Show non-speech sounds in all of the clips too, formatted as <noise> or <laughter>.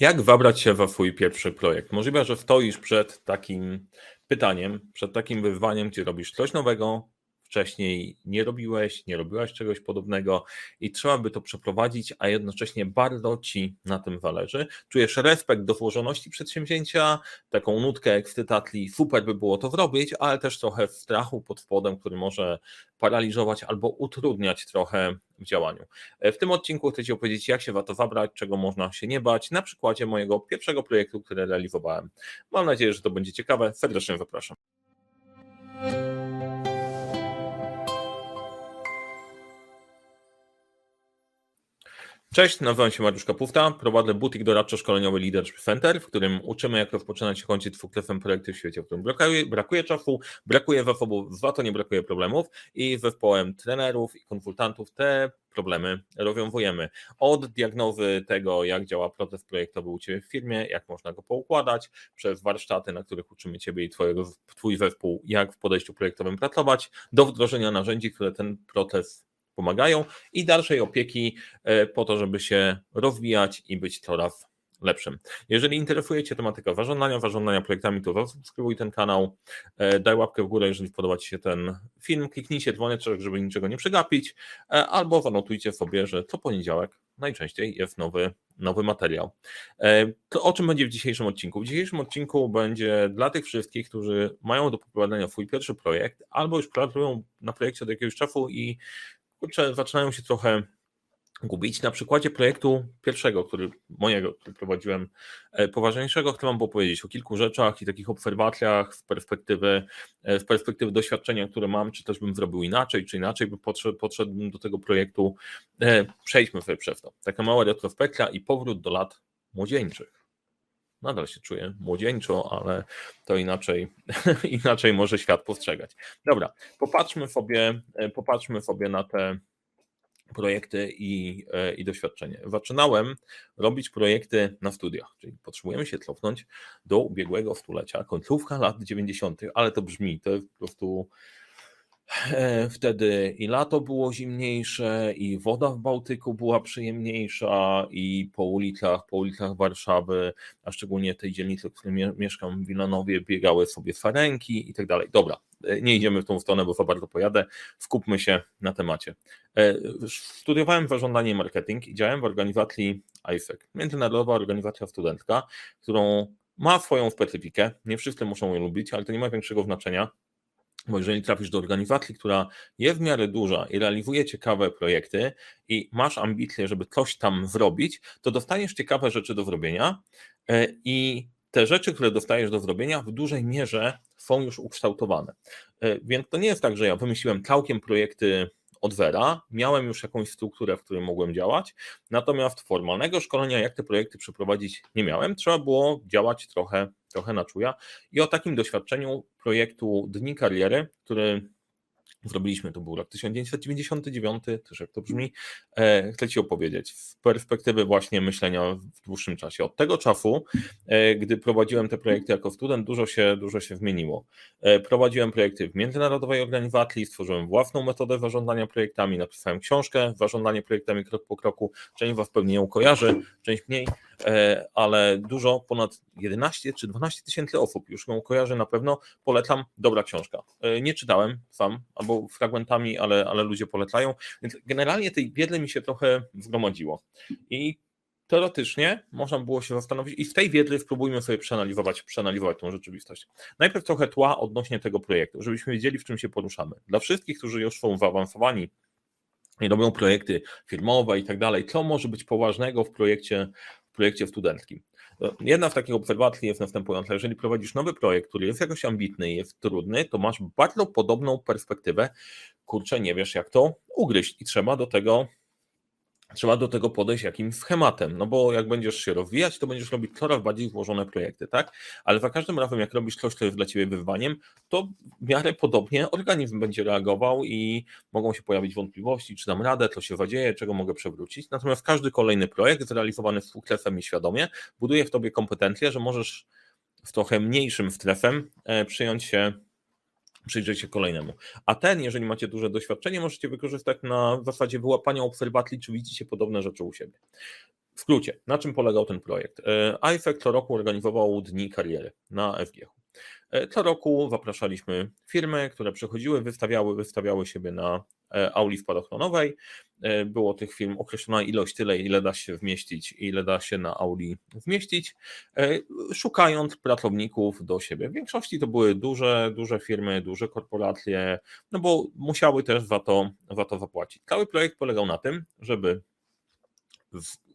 Jak wabrać się we swój pierwszy projekt? Możliwe, że stoisz przed takim pytaniem, przed takim wyzwaniem, gdzie robisz coś nowego, wcześniej nie robiłeś, nie robiłaś czegoś podobnego i trzeba by to przeprowadzić, a jednocześnie bardzo ci na tym zależy. Czujesz respekt do złożoności przedsięwzięcia, taką nutkę ekscytacji, super by było to zrobić, ale też trochę strachu pod spodem, który może paraliżować albo utrudniać trochę w działaniu. W tym odcinku chcę Ci opowiedzieć, jak się warto zabrać, czego można się nie bać, na przykładzie mojego pierwszego projektu, który realizowałem. Mam nadzieję, że to będzie ciekawe. Serdecznie zapraszam. Cześć, nazywam się Mariusz Kapufta, prowadzę butik doradczo-szkoleniowy Leadership Center, w którym uczymy jak rozpoczynać i kończyć dwukrefem projekty w świecie, w którym brakuje, brakuje czasu, brakuje zasobów, za to nie brakuje problemów i zespołem trenerów i konsultantów te problemy rozwiązujemy. Od diagnozy tego, jak działa proces projektowy u Ciebie w firmie, jak można go poukładać, przez warsztaty, na których uczymy Ciebie i twojego, Twój zespół, jak w podejściu projektowym pracować, do wdrożenia narzędzi, które ten proces pomagają i dalszej opieki e, po to, żeby się rozwijać i być coraz lepszym. Jeżeli interesuje Cię tematyka warządzania, warządzania projektami, to subskrybuj ten kanał, e, daj łapkę w górę, jeżeli podoba Ci się ten film, kliknijcie dzwoneczek, żeby niczego nie przegapić, e, albo zanotujcie sobie, że co poniedziałek najczęściej jest nowy, nowy materiał. To o czym będzie w dzisiejszym odcinku? W dzisiejszym odcinku będzie dla tych wszystkich, którzy mają do poprowadzenia swój pierwszy projekt, albo już pracują na projekcie od jakiegoś czasu i kurczę, zaczynają się trochę gubić. Na przykładzie projektu pierwszego, który mojego, który prowadziłem, e, poważniejszego, chcę Wam powiedzieć o kilku rzeczach i takich obserwacjach z perspektywy, e, z perspektywy doświadczenia, które mam, czy też bym zrobił inaczej, czy inaczej by podszedł, podszedłbym do tego projektu. E, przejdźmy sobie przez to. Taka mała retrospekcja i powrót do lat młodzieńczych nadal się czuję młodzieńczo, ale to inaczej, <laughs> inaczej może świat postrzegać. Dobra, popatrzmy sobie, e, popatrzmy sobie na te projekty i, e, i doświadczenie. Zaczynałem robić projekty na studiach, czyli potrzebujemy się cofnąć do ubiegłego stulecia, końcówka lat 90., ale to brzmi, to jest po prostu wtedy i lato było zimniejsze, i woda w Bałtyku była przyjemniejsza, i po ulicach, po ulicach Warszawy, a szczególnie tej dzielnicy, w której mieszkam w Wilanowie, biegały sobie farenki i tak dalej. Dobra, e, nie idziemy w tą stronę, bo za bardzo pojadę. Skupmy się na temacie. E, studiowałem zarządzanie i marketing i działałem w organizacji IFEC, międzynarodowa organizacja studencka, którą ma swoją specyfikę. Nie wszyscy muszą ją lubić, ale to nie ma większego znaczenia bo jeżeli trafisz do organizacji, która jest w miarę duża i realizuje ciekawe projekty i masz ambicje, żeby coś tam zrobić, to dostaniesz ciekawe rzeczy do zrobienia e, i te rzeczy, które dostajesz do zrobienia, w dużej mierze są już ukształtowane. E, więc to nie jest tak, że ja wymyśliłem całkiem projekty od Vera, miałem już jakąś strukturę, w której mogłem działać, natomiast formalnego szkolenia, jak te projekty przeprowadzić, nie miałem. Trzeba było działać trochę, trochę na czuja. I o takim doświadczeniu projektu Dni Kariery, który zrobiliśmy, to był rok 1999, też jak to brzmi, e, chcę Ci opowiedzieć z perspektywy właśnie myślenia w dłuższym czasie. Od tego czasu, e, gdy prowadziłem te projekty jako student, dużo się, dużo się zmieniło. E, prowadziłem projekty w międzynarodowej organizacji, stworzyłem własną metodę zarządzania projektami, napisałem książkę Zarządzanie projektami krok po kroku, część Was pewnie ją kojarzy, część mniej, E, ale dużo, ponad 11 czy 12 tysięcy osób już ją kojarzy na pewno. Polecam, dobra książka. E, nie czytałem sam, albo fragmentami, ale, ale ludzie polecają, więc generalnie tej wiedzy mi się trochę zgromadziło. I teoretycznie można było się zastanowić i w tej wiedzy spróbujmy sobie przeanalizować, przeanalizować tą rzeczywistość. Najpierw trochę tła odnośnie tego projektu, żebyśmy wiedzieli, w czym się poruszamy. Dla wszystkich, którzy już są zaawansowani i robią projekty firmowe i tak dalej, co może być poważnego w projekcie projekcie studenckim. Jedna z takich obserwacji jest następująca. Jeżeli prowadzisz nowy projekt, który jest jakoś ambitny i jest trudny, to masz bardzo podobną perspektywę. Kurczę, nie wiesz jak to ugryźć i trzeba do tego trzeba do tego podejść jakimś schematem, no bo jak będziesz się rozwijać, to będziesz robić coraz bardziej złożone projekty, tak? Ale za każdym razem, jak robisz coś, co jest dla Ciebie wyzwaniem, to w miarę podobnie organizm będzie reagował i mogą się pojawić wątpliwości, czy dam radę, co się zadzieje, czego mogę przewrócić. Natomiast każdy kolejny projekt zrealizowany z sukcesem i świadomie buduje w Tobie kompetencje, że możesz w trochę mniejszym strefem e, przyjąć się przyjrzeć się kolejnemu. A ten, jeżeli macie duże doświadczenie, możecie wykorzystać na zasadzie wyłapania obserwacji, czy widzicie podobne rzeczy u siebie. W skrócie, na czym polegał ten projekt? IFEC co roku organizował dni kariery na FGH. E, co roku zapraszaliśmy firmy, które przychodziły, wystawiały, wystawiały siebie na e, auli spadochronowej. E, było tych firm określona ilość, tyle ile da się wmieścić, ile da się na auli wmieścić, szukając pracowników do siebie. W większości to były duże, duże firmy, duże korporacje, no bo musiały też za to, za to zapłacić. Cały projekt polegał na tym, żeby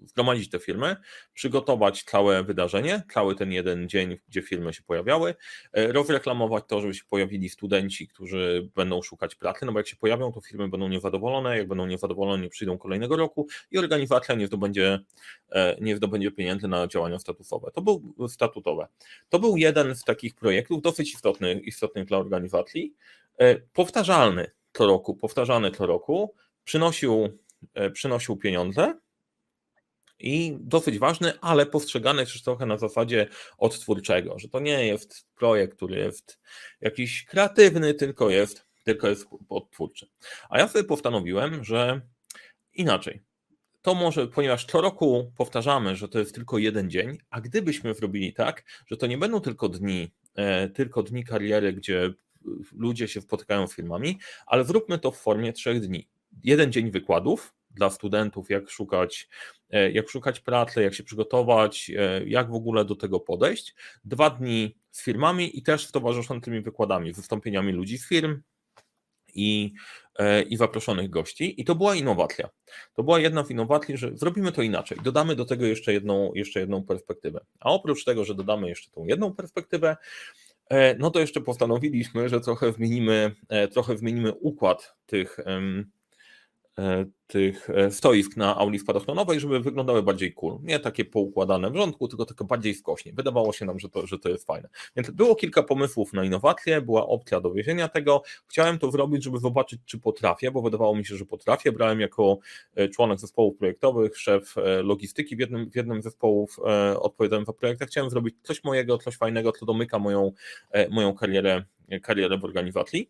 zgromadzić te firmy, przygotować całe wydarzenie, cały ten jeden dzień, gdzie firmy się pojawiały, e, rozreklamować to, żeby się pojawili studenci, którzy będą szukać pracy, no bo jak się pojawią, to firmy będą niezadowolone, jak będą niezadowolone, nie przyjdą kolejnego roku i organizacja nie zdobędzie, e, nie zdobędzie pieniędzy na działania statusowe. To był statutowe. To był jeden z takich projektów dosyć istotny, istotny dla organizacji, e, powtarzalny co roku, powtarzany co roku, przynosił, przynosił pieniądze, i dosyć ważny, ale postrzegany też trochę na zasadzie odtwórczego, że to nie jest projekt, który jest jakiś kreatywny, tylko jest, tylko jest odtwórczy. A ja sobie postanowiłem, że inaczej. To może, ponieważ co roku powtarzamy, że to jest tylko jeden dzień, a gdybyśmy zrobili tak, że to nie będą tylko dni, e, tylko dni kariery, gdzie ludzie się spotykają z firmami, ale zróbmy to w formie trzech dni. Jeden dzień wykładów, dla studentów, jak szukać, e, jak szukać pracy, jak się przygotować, e, jak w ogóle do tego podejść. Dwa dni z firmami i też z towarzyszącymi wykładami, wystąpieniami ludzi z firm, i, e, i zaproszonych gości. I to była innowacja. To była jedna z innowacji, że zrobimy to inaczej. Dodamy do tego jeszcze jedną, jeszcze jedną perspektywę. A oprócz tego, że dodamy jeszcze tą jedną perspektywę, no to jeszcze postanowiliśmy, że trochę zmienimy, trochę zmienimy układ tych, E, tych e, stoisk na auli spadochronowej, żeby wyglądały bardziej cool. Nie takie poukładane w rządku, tylko takie bardziej skośnie. Wydawało się nam, że to, że to jest fajne. Więc było kilka pomysłów na innowacje, była opcja dowiezienia tego. Chciałem to zrobić, żeby zobaczyć, czy potrafię, bo wydawało mi się, że potrafię. Brałem jako e, członek zespołów projektowych, szef logistyki w jednym, w jednym zespołów, odpowiadałem za projekty. Chciałem zrobić coś mojego, coś fajnego, co domyka moją, moją karierę, karierę w organizacji.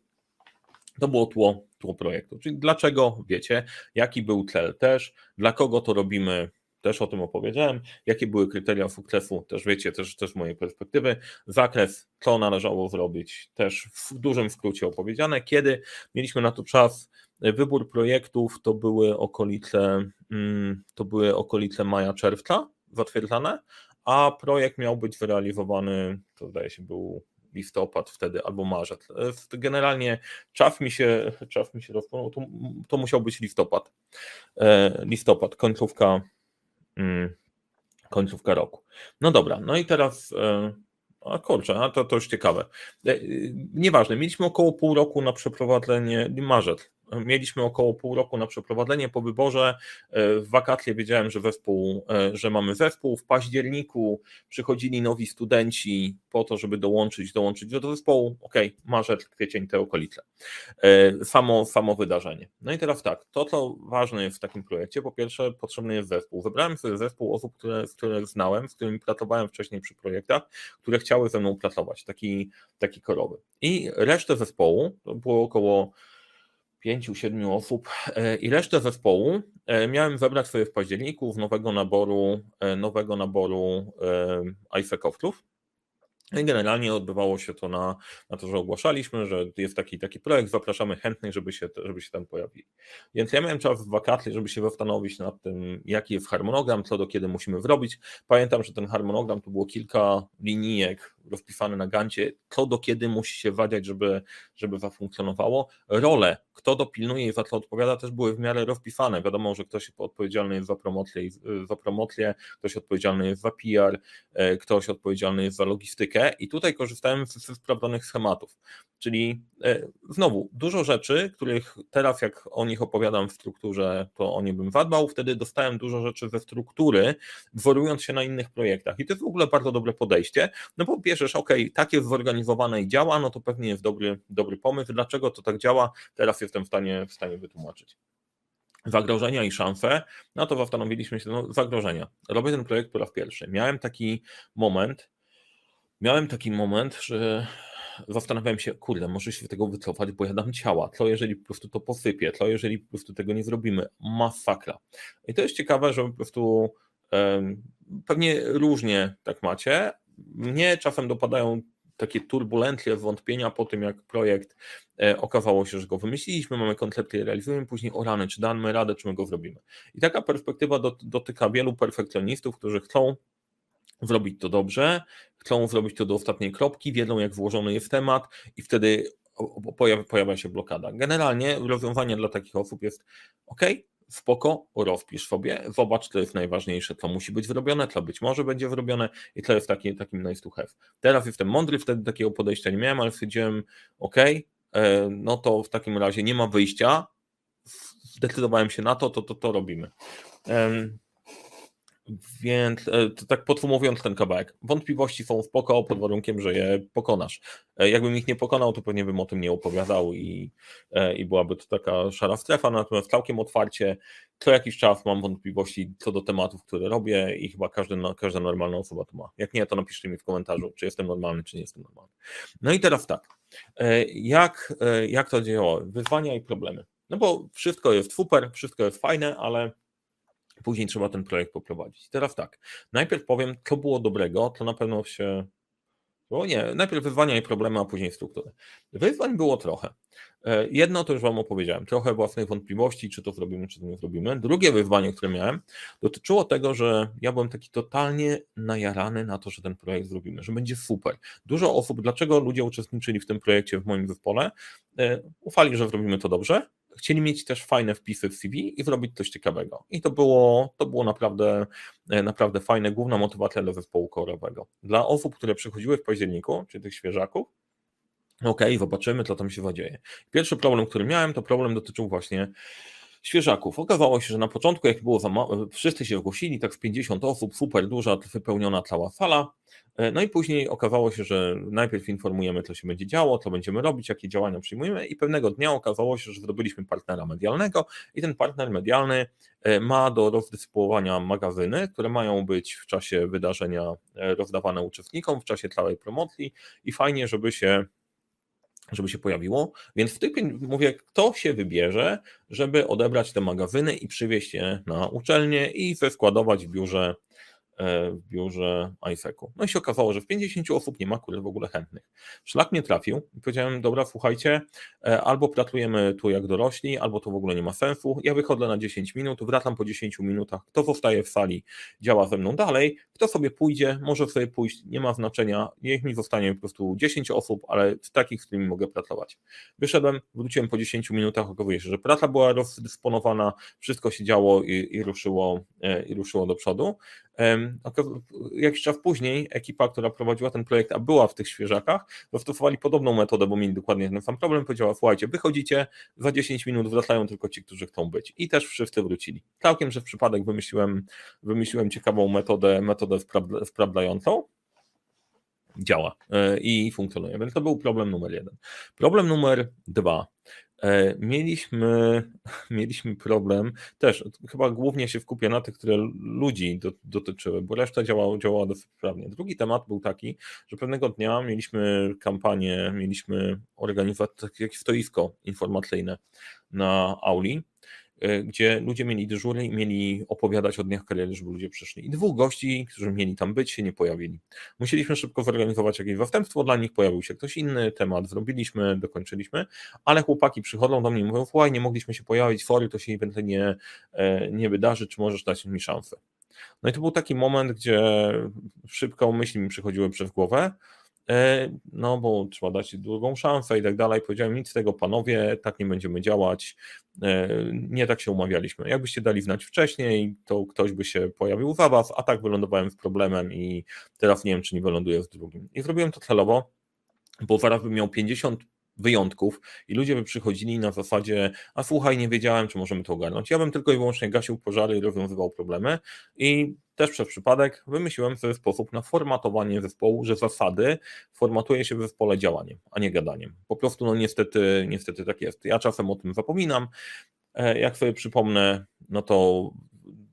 To było tło, tło projektu. Czyli dlaczego wiecie, jaki był cel też, dla kogo to robimy, też o tym opowiedziałem, jakie były kryteria sukcesu, też wiecie, też, też z mojej perspektywy, zakres, co należało zrobić, też w dużym skrócie opowiedziane, kiedy mieliśmy na to czas, wybór projektów to były okolice, mm, to były okolice maja, czerwca zatwierdzane, a projekt miał być wyrealizowany, to zdaje się był listopad wtedy albo marzec. E, generalnie czas mi się, czas mi się rozpłynął, to, to musiał być listopad. E, listopad, końcówka, mm, końcówka roku. No dobra, no i teraz. E, a kurczę, a to, to już ciekawe. Nieważne, mieliśmy około pół roku na przeprowadzenie, marzec, Mieliśmy około pół roku na przeprowadzenie po wyborze. E, w wakacje wiedziałem, że zespół, e, że mamy zespół. W październiku przychodzili nowi studenci po to, żeby dołączyć, dołączyć do zespołu. Ok, marzec, kwiecień, te okolice. E, samo, samo wydarzenie. No i teraz tak, to co ważne jest w takim projekcie, po pierwsze potrzebny jest zespół. Wybrałem sobie zespół osób, które, które znałem, z którymi pracowałem wcześniej przy projektach, które chciały ze mną pracować, taki, taki korowy. I resztę zespołu, to było około pięciu, siedmiu osób e, i resztę zespołu e, miałem zebrać sobie w październiku z nowego naboru, e, nowego naboru IFEC-owców. I generalnie odbywało się to na, na to, że ogłaszaliśmy, że jest taki taki projekt, zapraszamy chętnych, żeby się, żeby się tam pojawili. Więc ja miałem czas w wakacje, żeby się zastanowić nad tym, jaki jest harmonogram, co do kiedy musimy zrobić. Pamiętam, że ten harmonogram to było kilka linijek rozpisane na gancie, co do kiedy musi się wadziać, żeby, żeby zafunkcjonowało. Role, kto dopilnuje i za co odpowiada, też były w miarę rozpisane. Wiadomo, że ktoś odpowiedzialny jest za promocję, za promocję ktoś odpowiedzialny jest za PR, e, ktoś odpowiedzialny jest za logistykę i tutaj korzystałem ze sprawdzonych schematów. Czyli e, znowu, dużo rzeczy, których teraz jak o nich opowiadam w strukturze, to o nie bym zadbał, wtedy dostałem dużo rzeczy ze struktury, wzorując się na innych projektach. I to jest w ogóle bardzo dobre podejście, no bo bierzesz, ok, tak jest zorganizowane i działa, no to pewnie jest dobry, dobry pomysł. Dlaczego to tak działa? Teraz jestem w stanie, w stanie wytłumaczyć zagrożenia i szanse, no to zastanowiliśmy się, no zagrożenia. Robię ten projekt po raz pierwszy. Miałem taki moment, miałem taki moment, że zastanawiałem się, kurde, może się tego wycofać, bo ja dam ciała. Co jeżeli po prostu to posypię? Co jeżeli po prostu tego nie zrobimy? Masakra. I to jest ciekawe, że po prostu pewnie różnie tak macie. Mnie czasem dopadają takie turbulencje, wątpienia po tym, jak projekt e, okazało się, że go wymyśliliśmy, mamy koncepcję, realizujemy później o rany, czy damy radę, czy my go zrobimy. I taka perspektywa dotyka wielu perfekcjonistów, którzy chcą zrobić to dobrze, chcą zrobić to do ostatniej kropki, wiedzą jak włożony jest temat i wtedy pojawia, pojawia się blokada. Generalnie rozwiązanie dla takich osób jest ok, spoko, rozpisz sobie, zobacz, co jest najważniejsze, co musi być zrobione, co być może będzie zrobione i co jest taki, takim nice to have. Teraz jestem mądry, wtedy takiego podejścia nie miałem, ale stwierdziłem, ok, e, no to w takim razie nie ma wyjścia, zdecydowałem się na to, to to, to robimy. Więc e, tak podsumowując ten kawałek, wątpliwości są spoko pod warunkiem, że je pokonasz. E, jakbym ich nie pokonał, to pewnie bym o tym nie opowiadał i, e, i byłaby to taka szara strefa, natomiast całkiem otwarcie co jakiś czas mam wątpliwości co do tematów, które robię i chyba każdy, każda normalna osoba to ma. Jak nie, to napiszcie mi w komentarzu, czy jestem normalny, czy nie jestem normalny. No i teraz tak, jak, jak to działało? Wyzwania i problemy. No bo wszystko jest super, wszystko jest fajne, ale Później trzeba ten projekt poprowadzić. Teraz tak, najpierw powiem, co było dobrego, to na pewno się. Bo nie, najpierw wyzwania i problemy, a później strukturę. Wyzwań było trochę. E, jedno to już Wam opowiedziałem, trochę własnych wątpliwości, czy to zrobimy, czy to nie zrobimy. Drugie wyzwanie, które miałem, dotyczyło tego, że ja byłem taki totalnie najarany na to, że ten projekt zrobimy, że będzie super. Dużo osób, dlaczego ludzie uczestniczyli w tym projekcie w moim zespole, e, ufali, że zrobimy to dobrze, chcieli mieć też fajne wpisy w CV i zrobić coś ciekawego. I to było, to było naprawdę, e, naprawdę fajne, główna motywacja dla zespołu korowego. Dla osób, które przychodziły w październiku, czy tych świeżaków, ok, zobaczymy, co tam się zadzieje. Pierwszy problem, który miałem, to problem dotyczył właśnie świeżaków. Okazało się, że na początku, jak było za mało, wszyscy się zgłosili, tak w 50 osób, super duża, wypełniona cała sala. E, no i później okazało się, że najpierw informujemy, co się będzie działo, co będziemy robić, jakie działania przyjmujemy, i pewnego dnia okazało się, że zdobyliśmy partnera medialnego, i ten partner medialny e, ma do rozdysponowania magazyny, które mają być w czasie wydarzenia e, rozdawane uczestnikom, w czasie całej promocji, i fajnie, żeby się żeby się pojawiło. Więc w tych mówię, kto się wybierze, żeby odebrać te magazyny i przywieźć je na uczelnię i zeskładować w biurze w biurze IFEC-u. No i się okazało, że w 50 osób nie ma kurde w ogóle chętnych. Szlak mnie trafił i powiedziałem, dobra, słuchajcie, e, albo pracujemy tu jak dorośli, albo to w ogóle nie ma sensu. Ja wychodzę na 10 minut, wracam po 10 minutach. Kto zostaje w sali, działa ze mną dalej. Kto sobie pójdzie, może sobie pójść, nie ma znaczenia. Niech mi zostanie po prostu 10 osób, ale z takich, z którymi mogę pracować. Wyszedłem, wróciłem po 10 minutach, okazuje się, że praca była rozdysponowana, wszystko się działo i, i ruszyło, e, i ruszyło do przodu. Jakiś czas później ekipa, która prowadziła ten projekt, a była w tych świeżakach, zastosowali podobną metodę, bo mieli dokładnie ten sam problem, powiedziała, słuchajcie, wychodzicie, za 10 minut wracają tylko ci, którzy chcą być. I też wszyscy wrócili. Całkiem, że w przypadek wymyśliłem, wymyśliłem ciekawą metodę, metodę sprawdzającą, działa e, i funkcjonuje. Więc to był problem numer jeden. Problem numer dwa mieliśmy, <laughs> mieliśmy problem, też chyba głównie się wkupię na tych, które ludzi do, dotyczyły, bo reszta działała, działała dosyć sprawnie. Drugi temat był taki, że pewnego dnia mieliśmy kampanię, mieliśmy organizować takie stoisko informacyjne na Auli E, gdzie ludzie mieli dyżury i mieli opowiadać o dniach kariery, żeby ludzie przyszli. I dwóch gości, którzy mieli tam być, się nie pojawili. Musieliśmy szybko zorganizować jakieś zastępstwo dla nich, pojawił się ktoś inny, temat zrobiliśmy, dokończyliśmy, ale chłopaki przychodzą do mnie i mówią, słuchaj, nie mogliśmy się pojawić, fory, to się ewentualnie nie, e, nie wydarzy, czy możesz dać mi szansę. No i to był taki moment, gdzie szybko myśli mi przychodziły przez głowę, E, no bo trzeba dać drugą szansę i tak dalej. Powiedziałem, nic z tego panowie, tak nie będziemy działać, e, nie tak się umawialiśmy. Jakbyście dali znać wcześniej, to ktoś by się pojawił za was, a tak wylądowałem z problemem i teraz nie wiem, czy nie wyląduję z drugim. I zrobiłem to celowo, bo zaraz bym miał 50 wyjątków i ludzie by przychodzili na zasadzie, a słuchaj, nie wiedziałem, czy możemy to ogarnąć. Ja bym tylko i wyłącznie gasił pożary i rozwiązywał problemy i też przez przypadek wymyśliłem sobie sposób na formatowanie zespołu, że zasady formatuje się w zespole działaniem, a nie gadaniem. Po prostu no niestety, niestety tak jest. Ja czasem o tym zapominam. E, jak sobie przypomnę, no to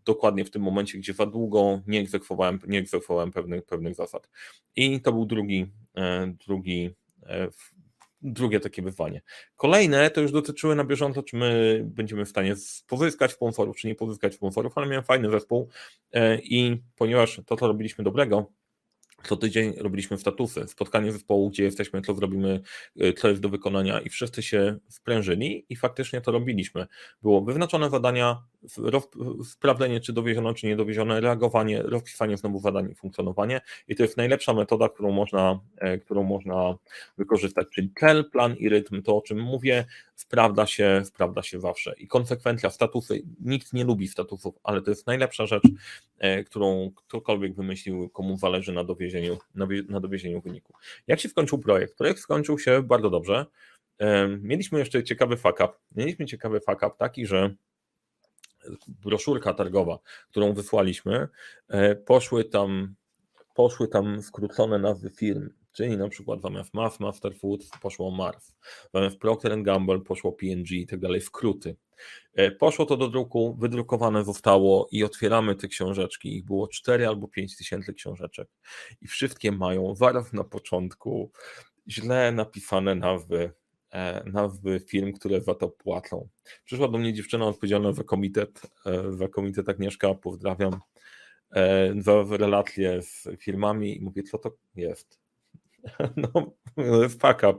dokładnie w tym momencie, gdzie za długo nie egzekwowałem, nie egzekwowałem pewnych, pewnych zasad. I to był drugi, e, drugi drugie takie wyzwanie. Kolejne to już dotyczyły na bieżąco, czy my będziemy w stanie pozyskać sponsorów, czy nie pozyskać sponsorów, ale miałem fajny zespół i ponieważ to, co robiliśmy dobrego, co tydzień robiliśmy statusy, spotkanie zespołu, gdzie jesteśmy, co zrobimy, y, co jest do wykonania i wszyscy się sprężyli i faktycznie to robiliśmy. Było wyznaczone zadania, sprawdzenie czy dowieziono, czy nie dowieziono, reagowanie, rozpisanie znowu zadań i funkcjonowanie i to jest najlepsza metoda, którą można, e, którą można wykorzystać, czyli cel, plan i rytm, to o czym mówię, sprawdza się, sprawdza się zawsze i konsekwencja, statusy, nikt nie lubi statusów, ale to jest najlepsza rzecz, e, którą ktokolwiek wymyślił, komu zależy na dowiezieniu, na dowiezieniu wyniku. Jak się skończył projekt? Projekt skończył się bardzo dobrze, Mieliśmy jeszcze ciekawy fuck up. Mieliśmy ciekawy fuck up taki, że broszurka targowa, którą wysłaliśmy, e, poszły tam, poszły tam skrócone nazwy firm, czyli na przykład zamiast MAF, Master Foods poszło MARF, zamiast Procter Gamble poszło PNG i tak dalej, skróty. E, poszło to do druku, wydrukowane zostało i otwieramy te książeczki. Ich było 4 albo 5 tysięcy książeczek i wszystkie mają zaraz na początku źle napisane nazwy nazwy firm, które za to płacą. Przyszła do mnie dziewczyna odpowiedzialna za komitet, e, za komitet Agnieszka, pozdrawiam, e, za relacje z firmami i mówię, co to jest? <laughs> No, fuck up.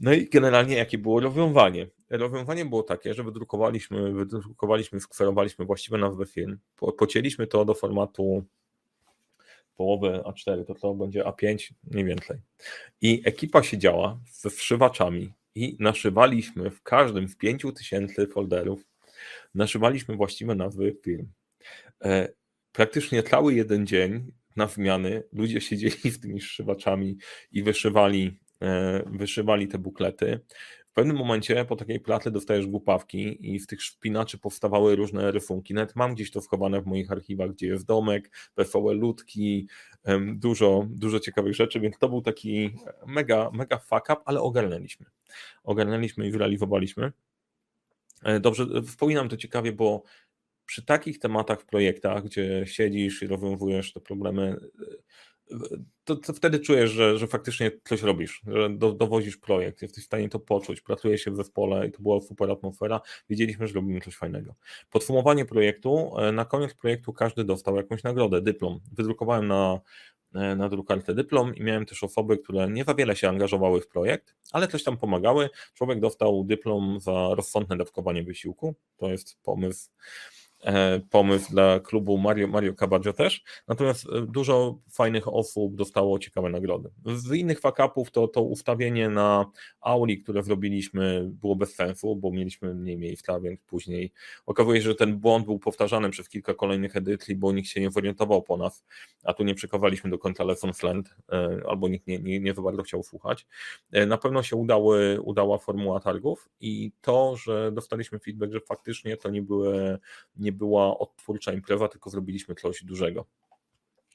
No i generalnie jakie było rozwiązanie? Rozwiązanie było takie, że wydrukowaliśmy, wydrukowaliśmy, skwerowaliśmy właściwe nazwy firm, pocięliśmy to do formatu połowy A4, to to będzie A5, mniej więcej. I ekipa siedziała ze wszywaczami i naszywaliśmy w każdym z pięciu tysięcy folderów, naszywaliśmy właściwe nazwy firm. E, praktycznie cały jeden dzień na zmiany ludzie siedzieli z tymi szywaczami i wyszywali, e, wyszywali te buklety. W pewnym momencie po takiej platy dostajesz głupawki i w tych szpinaczy powstawały różne rysunki. Nawet mam gdzieś to schowane w moich archiwach, gdzie jest domek, wesołe ludki, dużo, dużo ciekawych rzeczy, więc to był taki mega, mega fuck up, ale ogarnęliśmy. Ogarnęliśmy i zrealizowaliśmy. E, dobrze, wspominam to ciekawie, bo przy takich tematach w projektach, gdzie siedzisz i rozwiązujesz te problemy, to, to, wtedy czujesz, że, że faktycznie coś robisz, że do, dowozisz projekt, jesteś w stanie to poczuć, pracuje się w zespole i to była super atmosfera, wiedzieliśmy, że robimy coś fajnego. Podsumowanie projektu, e, na koniec projektu każdy dostał jakąś nagrodę, dyplom. Wydrukowałem na, e, na drukarce dyplom i miałem też osoby, które nie za wiele się angażowały w projekt, ale coś tam pomagały. Człowiek dostał dyplom za rozsądne dawkowanie wysiłku, to jest pomysł pomysł dla klubu Mario, Mario Cabaggio też, natomiast e, dużo fajnych osób dostało ciekawe nagrody. Z innych fakapów to, to ustawienie na auli, które zrobiliśmy było bez sensu, bo mieliśmy mniej miejsca, więc później okazuje się, że ten błąd był powtarzany przez kilka kolejnych edycji, bo nikt się nie zorientował po nas, a tu nie przekawaliśmy do końca Lessons Learned, e, albo nikt nie, nie, nie za bardzo chciał słuchać. Na pewno się udały, udała formuła targów i to, że dostaliśmy feedback, że faktycznie to nie były nie była odtwórcza impreza, tylko zrobiliśmy coś dużego.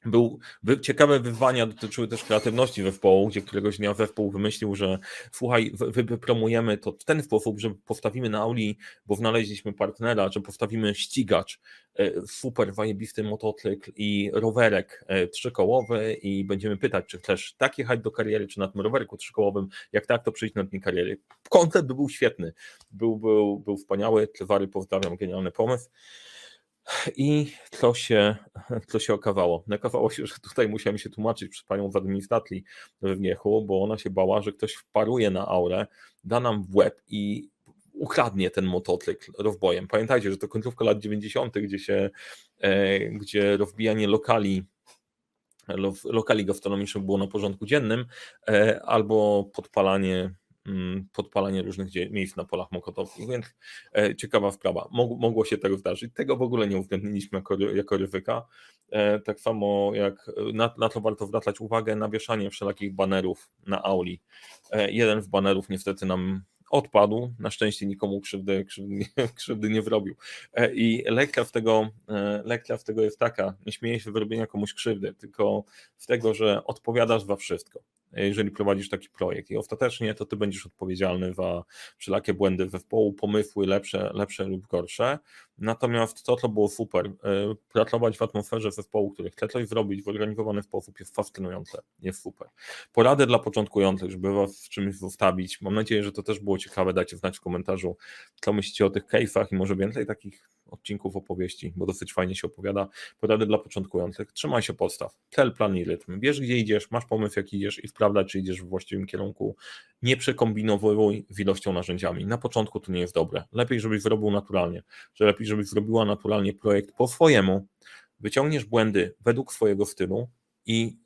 Był, ciekawe wyzwania dotyczyły też kreatywności zespołu, gdzie któregoś dnia zespół wymyślił, że słuchaj, wypromujemy to w ten sposób, że postawimy na auli, bo znaleźliśmy partnera, że postawimy ścigacz, e, super zajebisty motocykl i rowerek e, trzykołowy i będziemy pytać, czy chcesz tak jechać do kariery, czy na tym rowerku trzykołowym, jak tak, to przyjść na dnie kariery. Koncept był świetny, był, był, był wspaniały, Cezary pozdrawiam, genialny pomysł. I co się, co się okazało? Okazało się, że tutaj musiałem się tłumaczyć przed panią z administracji w Wniechu, bo ona się bała, że ktoś wparuje na aurę, da nam w łeb i ukradnie ten motocykl rozbojem. Pamiętajcie, że to końcówka lat 90., gdzie się, e, gdzie rozbijanie lokali lokali gastronomicznych było na porządku dziennym, e, albo podpalanie podpalanie różnych miejsc na polach mokotowych, więc e, ciekawa sprawa. Mogło się tego zdarzyć. Tego w ogóle nie uwzględniliśmy jako, ryzyka. E, tak samo jak na, na to warto zwracać uwagę na wieszanie wszelakich banerów na auli. E, jeden z banerów niestety nam odpadł. Na szczęście nikomu krzywdy, krzywdy, nie, <laughs> krzywdy nie wrobił. I lekcja z tego, lekcja z tego jest taka, nie śmieję się wyrobienia komuś krzywdy, tylko z tego, że odpowiadasz za wszystko jeżeli prowadzisz taki projekt i ostatecznie to ty będziesz odpowiedzialny za wszelakie błędy we wpołu, pomysły lepsze, lepsze lub gorsze. Natomiast to, co było super, y, pracować w atmosferze zespołu, który chce coś zrobić w organizowany sposób jest fascynujące, jest super. Porady dla początkujących, żeby was z czymś zostawić. Mam nadzieję, że to też było ciekawe. Dajcie znać w komentarzu, co myślicie o tych case'ach i może więcej takich odcinków opowieści, bo dosyć fajnie się opowiada. Porady dla początkujących. Trzymaj się podstaw. Cel, plan i rytm. Wiesz, gdzie idziesz, masz pomysł, jak idziesz i sprawdza, czy idziesz w właściwym kierunku. Nie przekombinowuj z ilością narzędziami. Na początku to nie jest dobre. Lepiej, żebyś zrobił naturalnie. Że lepiej, żebyś zrobiła naturalnie projekt po swojemu. Wyciągniesz błędy według swojego stylu i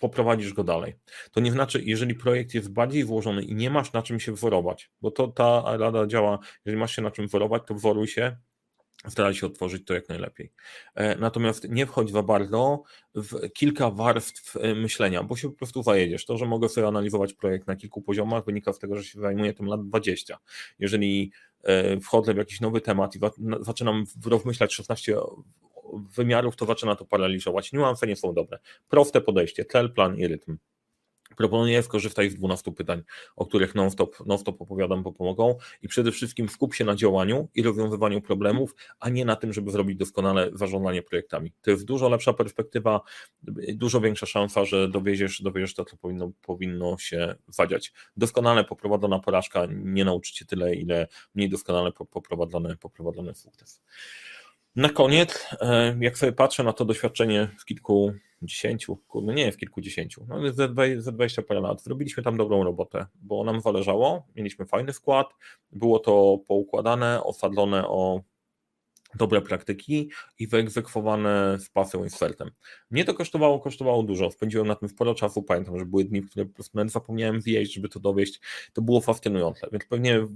poprowadzisz go dalej. To nie znaczy, jeżeli projekt jest bardziej włożony i nie masz na czym się wzorować, bo to ta rada działa, jeżeli masz się na czym wzorować, to wzoruj się, staraj się otworzyć to jak najlepiej. E, natomiast nie wchodź za bardzo w kilka warstw e, myślenia, bo się po prostu zajedziesz. To, że mogę sobie analizować projekt na kilku poziomach, wynika z tego, że się zajmuję tym lat 20. Jeżeli e, wchodzę w jakiś nowy temat i zaczynam rozmyślać 16 wymiarów, to zaczyna to paraliżować. Niuanse nie są dobre. Proste podejście, cel, plan i rytm. Proponuję skorzystać z 12 pytań, o których non-stop, non-stop opowiadam, bo pomogą i przede wszystkim skup się na działaniu i rozwiązywaniu problemów, a nie na tym, żeby zrobić doskonale zarządzanie projektami. To jest dużo lepsza perspektywa, dużo większa szansa, że dowieziesz, dowieziesz to, co powinno, powinno się zadziać. Doskonale poprowadzona porażka nie nauczy Cię tyle, ile mniej doskonale poprowadzony, poprowadzony sukces. Na koniec, e, jak sobie patrzę na to doświadczenie w kilku dziesięciu, kurde, nie w kilkudziesięciu, no ze, ze 20 parę lat, zrobiliśmy tam dobrą robotę, bo nam zależało, mieliśmy fajny skład, było to poukładane, osadzone o dobre praktyki i wyegzekwowane z pasją i z feltem. Mnie to kosztowało, kosztowało dużo, spędziłem na tym sporo czasu, pamiętam, że były dni, w które po prostu nawet zapomniałem wjeść, żeby to dowieść, to było fascynujące, więc pewnie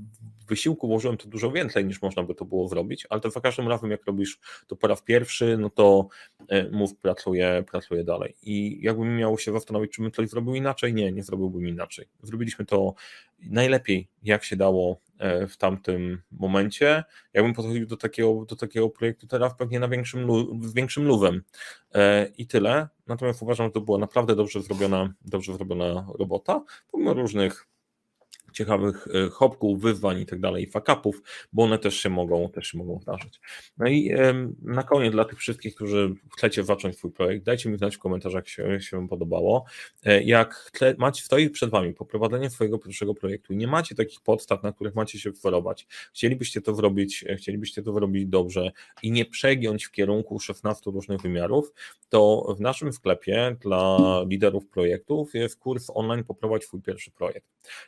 wysiłku włożyłem to dużo więcej niż można by to było zrobić, ale to za każdym razem jak robisz to po raz pierwszy, no to e, mów pracuje, pracuje dalej. I jakbym miał się zastanowić, czy bym coś zrobił inaczej, nie, nie zrobiłbym inaczej. Zrobiliśmy to najlepiej, jak się dało w tamtym momencie. Jakbym podchodził do takiego, do takiego projektu teraz pewnie na większym, większym luwem e, i tyle. Natomiast uważam, że to była naprawdę dobrze zrobiona, dobrze zrobiona robota, pomimo różnych ciekawych e, hopków, wyzwań i tak dalej, fakapów, bo one też się mogą, też się mogą zdarzyć. No i na koniec dla tych wszystkich, którzy chcecie zacząć swój projekt, dajcie mi znać w komentarzach, jak się, się Wam podobało. E, jak macie, stoi przed Wami poprowadzenie swojego pierwszego projektu i nie macie takich podstaw, na których macie się wzorować, chcielibyście to zrobić, e, chcielibyście to zrobić dobrze i nie przegiąć w kierunku 16 różnych wymiarów, to w naszym sklepie dla liderów projektów jest kurs online Poprowadź swój pierwszy projekt.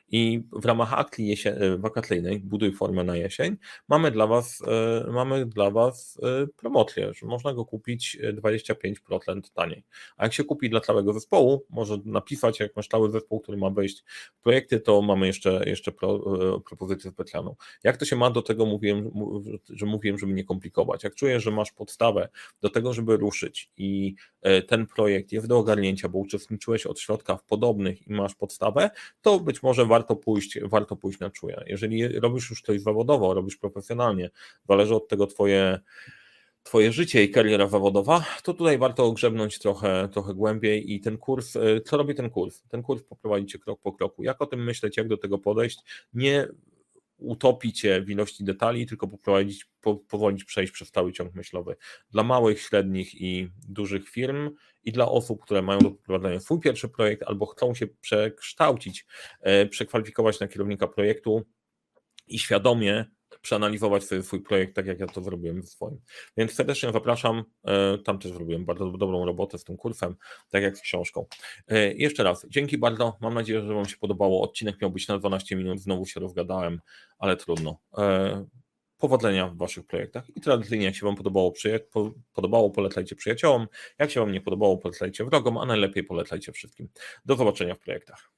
I w ramach akcji e, wakacyjnej Buduj formę na jesień mamy dla Was, e, mamy dla was e, promocję, że można go kupić 25% taniej. A jak się kupi dla całego zespołu, może napisać, jak masz cały zespół, który ma wejść w projekty, to mamy jeszcze, jeszcze pro, propozycję specjalną. Jak to się ma do tego, mówiłem, że mówiłem, żeby nie komplikować. Jak czujesz, że masz podstawę do tego, żeby ruszyć i ten projekt jest do ogarnięcia, bo uczestniczyłeś od środka w podobnych i masz podstawę, to być może warto pójść, warto pójść na czuje. Jeżeli robisz już coś zawodowo, robisz profesjonalnie, zależy od tego twoje Twoje życie i kariera zawodowa, to tutaj warto ogrzebnąć trochę, trochę głębiej i ten kurs, y, co robi ten kurs? Ten kurs poprowadzi Cię krok po kroku. Jak o tym myśleć, jak do tego podejść? Nie utopić cię w ilości detali, tylko poprowadzić, po, powolić przejść przez cały ciąg myślowy. Dla małych, średnich i dużych firm i dla osób, które mają do poprowadzenia swój pierwszy projekt albo chcą się przekształcić, e, przekwalifikować na kierownika projektu i świadomie przeanalizować sobie swój projekt, tak jak ja to zrobiłem ze swoim. Więc serdecznie zapraszam, e, tam też zrobiłem bardzo dobrą robotę z tym kursem, tak jak z książką. E, jeszcze raz, dzięki bardzo, mam nadzieję, że Wam się podobało. Odcinek miał być na 12 minut, znowu się rozgadałem, ale trudno. Powodzenia w Waszych projektach i tradycyjnie, jak się Wam podobało, podobało, polecajcie przyjaciołom, jak się Wam nie podobało, polecajcie wrogom, a najlepiej polecajcie wszystkim. Do zobaczenia w projektach.